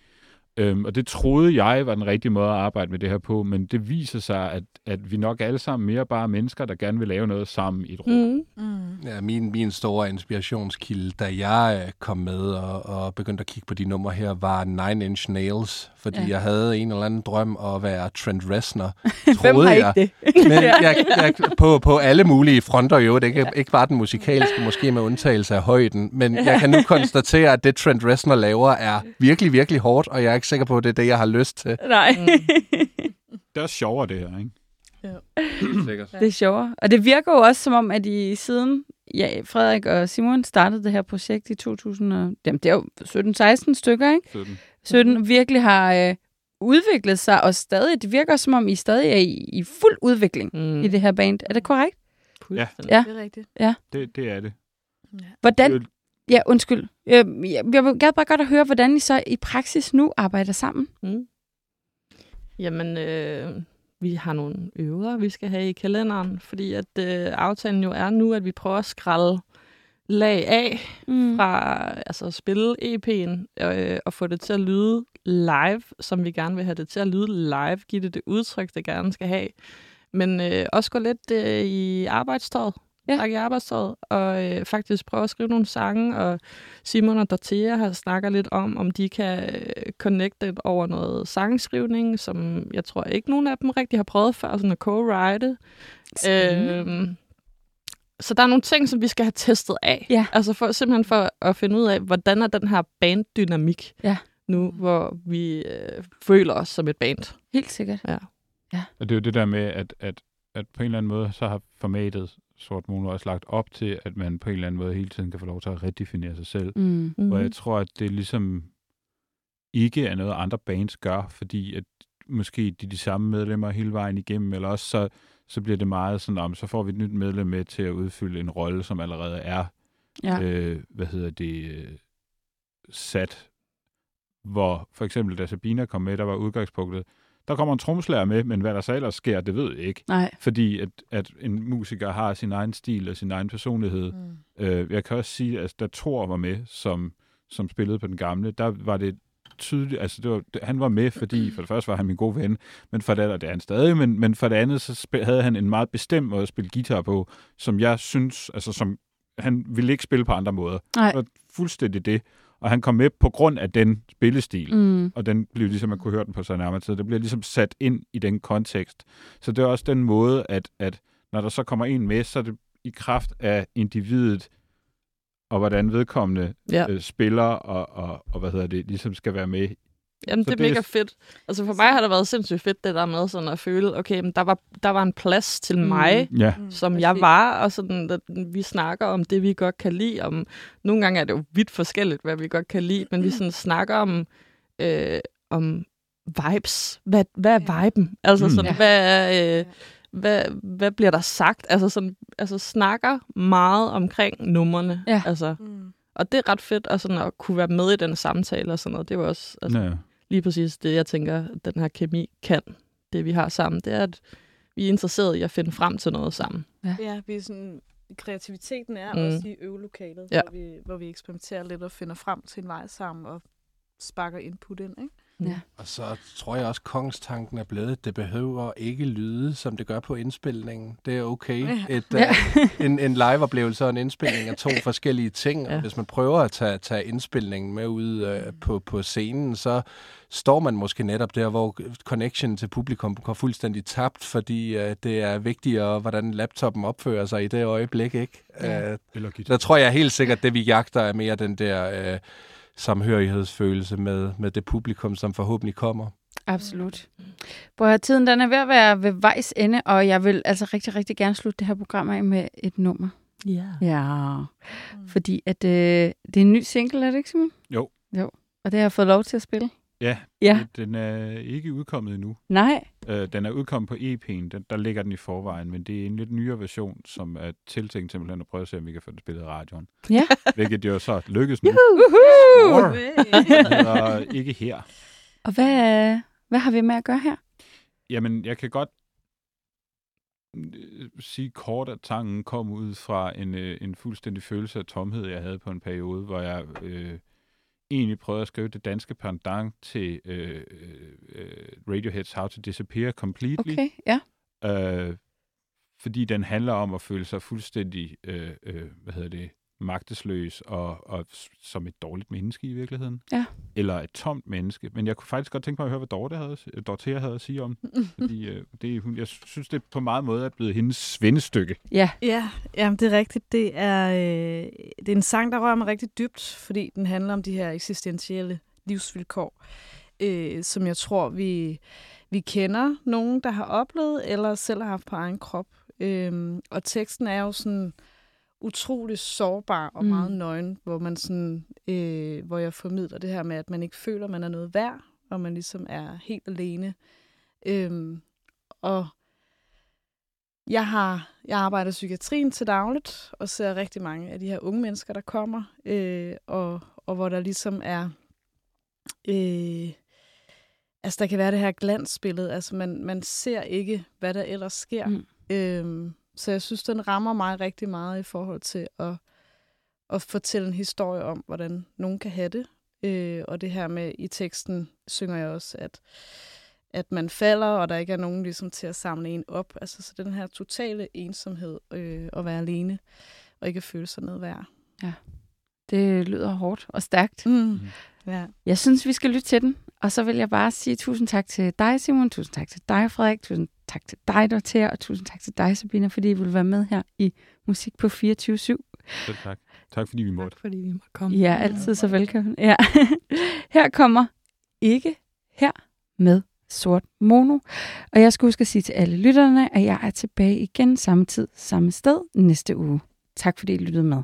Øhm, og det troede jeg var den rigtige måde at arbejde med det her på, men det viser sig, at, at vi nok alle sammen mere bare er mennesker, der gerne vil lave noget sammen i et rum.
Mm.
Mm.
Ja, min, min store inspirationskilde, da jeg øh, kom med og, og begyndte at kigge på de numre her, var Nine Inch Nails. Fordi
Ja.
ja. jeg havde en eller anden drøm at være Trent Reznor, *laughs*
Hvem
troede
har
jeg.
ikke det?
Men *laughs* jeg, jeg, på, på alle mulige fronter jo, det ikke, ikke bare den musikalske, måske med undtagelse af højden, men jeg kan nu konstatere, at det Trent Reznor laver er virkelig, virkelig hårdt, og jeg er ikke sikker på, at det er det, jeg har lyst til.
Nej,
Det er sjovere, det her, ikke?
Sikkert.
det er sjovere. Og det virker jo også som om, at I siden ja, Frederik og Simon startede det her projekt i 2000, og, jamen det er jo 17-16 stykker, ikke?
17.
17 virkelig har øh, udviklet sig, og stadig, det virker som om, I stadig er i, i fuld udvikling
Mm.
i det her band. Er det korrekt?
Fuldstændig.
Ja.
Det er rigtigt.
Det, det er det.
Hvordan,
Det-
ja, undskyld. Jeg, jeg, jeg vil bare godt at høre, hvordan I så i praksis nu arbejder sammen.
Mm. Jamen, øh, vi har nogle øver, vi skal have i kalenderen, fordi at øh, aftalen jo er nu, at vi prøver at skralde lag af
Mm.
fra altså spille EP'en øh, og få det til at lyde live, som vi gerne vil have det til at lyde live, give det det udtryk, det gerne skal have. Men øh, også gå lidt øh, i arbejdstøjet,
Ja.
i arbejdstøjet, og øh, faktisk prøve at skrive nogle sange, og Simon og Dorthea har snakker lidt om, om de kan øh, connecte over noget sangskrivning, som jeg tror ikke nogen af dem rigtig har prøvet før, sådan at co-write. Øhm, så der er nogle ting, som vi skal have testet af.
Ja.
Altså for, simpelthen for at finde ud af, hvordan er den her banddynamik
Ja.
nu, hvor vi øh, føler os som et band.
Helt sikkert.
Og det er jo det der med, at, at, at på en eller anden måde, så har formatet Sort Mono også lagt op til, at man på en eller anden måde hele tiden kan få lov til at redefinere sig selv.
Mm.
Mm-hmm.
Hvor jeg tror, at det ligesom ikke er noget, andre bands gør, fordi at måske de er de samme medlemmer hele vejen igennem, eller også så, så bliver det meget sådan om, så får vi et nyt medlem med til at udfylde en rolle, som allerede er,
Ja.
øh, hvad hedder det, øh, sat. Hvor for eksempel, da Sabina kom med, der var udgangspunktet, der kommer en tromslager med, men hvad der så ellers sker, det ved jeg ikke.
Nej.
Fordi at, at en musiker har sin egen stil og sin egen personlighed.
Mm.
Øh, jeg kan også sige, at da Thor var med, som, som spillede på den gamle, der var det tydeligt, altså det var, det, han var med, fordi for det første var han min gode ven, men for det andet, det er han stadig, men, men for det andet, så spil, havde han en meget bestemt måde at spille guitar på, som jeg synes, altså som, han ville ikke spille på andre måder.
Nej.
Det var fuldstændig det. Og han kom med på grund af den spillestil.
Mm.
Og den blev ligesom, man kunne høre den på sig nærmere tid. Det bliver ligesom sat ind i den kontekst. Så det er også den måde, at, at når der så kommer en med, så er det i kraft af individet, og hvordan vedkommende
Ja.
øh, spiller, og, og, og hvad hedder det, ligesom skal være med.
Jamen,
Så
det er
det er
mega
s-
fedt. Altså for mig har det været sindssygt fedt, det der med sådan at føle, okay, men der var, der var en plads til
Mm.
mm. mig,
Ja,
Mm.
som
Og
jeg var, og sådan, at vi snakker om det, vi godt kan lide. Om, nogle gange er det jo vidt forskelligt, hvad vi godt kan lide, men vi sådan snakker om, øh, om vibes. Hvad, hvad er viben? Altså
Mm.
sådan,
Ja.
hvad, er, øh, hvad, hvad bliver der sagt? Altså, sådan, altså snakker meget omkring numrene.
Ja.
Altså,
Mm.
og det er ret fedt at, sådan, at kunne være med i den samtale og sådan noget. Det var også altså,
ja.
lige præcis det, jeg tænker, den her kemi kan. Det, vi har sammen, det er, at vi er interesserede i at finde frem til noget sammen.
Ja, vi er sådan, kreativiteten er
mm.
også i øvelokalet,
Ja.
hvor, vi, hvor vi eksperimenterer lidt og finder frem til en vej sammen og sparker input ind. Ikke?
Ja.
Og så tror jeg også, at kongstanken er blevet, det behøver ikke lyde, som det gør på indspilningen. Det er okay.
Ja.
Et,
Ja.
uh, en, en live-oplevelse og en indspilning er to *laughs* forskellige ting. Ja.
Ja.
Hvis man prøver at tage, tage indspilningen med ud uh, på, på scenen, så står man måske netop der, hvor connection til publikum går fuldstændig tabt, fordi uh, det er vigtigere, hvordan laptopen opfører sig i det øjeblik. ikke.
Ja.
Uh, der tror jeg helt sikkert, at det vi jagter er mere den der... Uh, samhørighedsfølelse med, med det publikum, som forhåbentlig kommer.
Absolut. Prøv at høre, tiden den er ved at være ved vejs ende, og jeg vil altså rigtig, rigtig gerne slutte det her program af med et nummer.
Ja.
Ja, fordi at øh, det er en ny single, er det ikke, Simon?
Jo.
Jo, og det har jeg fået lov til at spille.
Ja,
Ja.
den er ikke udkommet endnu.
Nej.
Øh, den er udkommet på EP'en, den, der ligger den i forvejen, men det er en lidt nyere version, som er tiltænkt simpelthen at prøve at se, om vi kan få den spillet i radioen.
Ja. *laughs*
Hvilket jo så lykkes nu.
Woohoo!
Det hedder ikke her.
Og hvad, hvad har vi med at gøre her?
Jamen, jeg kan godt øh, sige kort, at tanken kom ud fra en, øh, en fuldstændig følelse af tomhed, jeg havde på en periode, hvor jeg øh, egentlig prøvede at skrive det danske pendant til øh, øh, Radiohead's How to Disappear Completely.
Okay, ja.
Øh, fordi den handler om at føle sig fuldstændig, øh, øh, hvad hedder det, magtesløs og, og som et dårligt menneske i virkeligheden.
Ja.
Eller et tomt menneske. Men jeg kunne faktisk godt tænke mig at høre, hvad Dorte havde, Dorthea havde at sige om den. *laughs* Fordi øh, det, er- hun, jeg synes, det på meget måde er blevet hendes svendestykke.
Ja,
Ja, jamen, det er rigtigt. Det er, øh, det er en sang, der rører mig rigtig dybt, fordi den handler om de her eksistentielle livsvilkår, øh, som jeg tror, vi, vi kender nogen, der har oplevet, eller selv har haft på egen krop. Øh, og teksten er jo sådan utrolig sårbar og
Mm.
meget nøgen, hvor man sådan, øh, hvor jeg formidler det her med, at man ikke føler, man er noget værd, og man ligesom er helt alene. Øh, og jeg har jeg arbejder i psykiatrien til dagligt, og ser rigtig mange af de her unge mennesker, der kommer, øh, og, og hvor der ligesom er... Øh, altså, der kan være det her glansbillede. Altså, man, man ser ikke, hvad der ellers sker.
Mm.
Mm. Så jeg synes, den rammer mig rigtig meget i forhold til at, at fortælle en historie om, hvordan nogen kan have det. Øh, og det her med, i teksten synger jeg også, at at man falder, og der ikke er nogen ligesom til at samle en op. Altså så den her totale ensomhed øh, at være alene, og ikke føle sig noget værd.
det lyder hårdt og stærkt.
Mm. Ja.
Jeg synes, vi skal lytte til den. Og så vil jeg bare sige tusind tak til dig, Simon. Tusind tak til dig, Frederik. Tusind tak til dig, Dorthea. Og tusind tak til dig, Sabina, fordi I ville være med her i Musik på 24-7.
Selv tak. Tak fordi vi måtte.
Tak, fordi vi måtte komme.
Er altid så velkommen. Ja. *laughs* Her kommer ikke her med sort mono. Og jeg skal huske at sige til alle lytterne, at jeg er tilbage igen samme tid, samme sted næste uge. Tak fordi I lyttede med.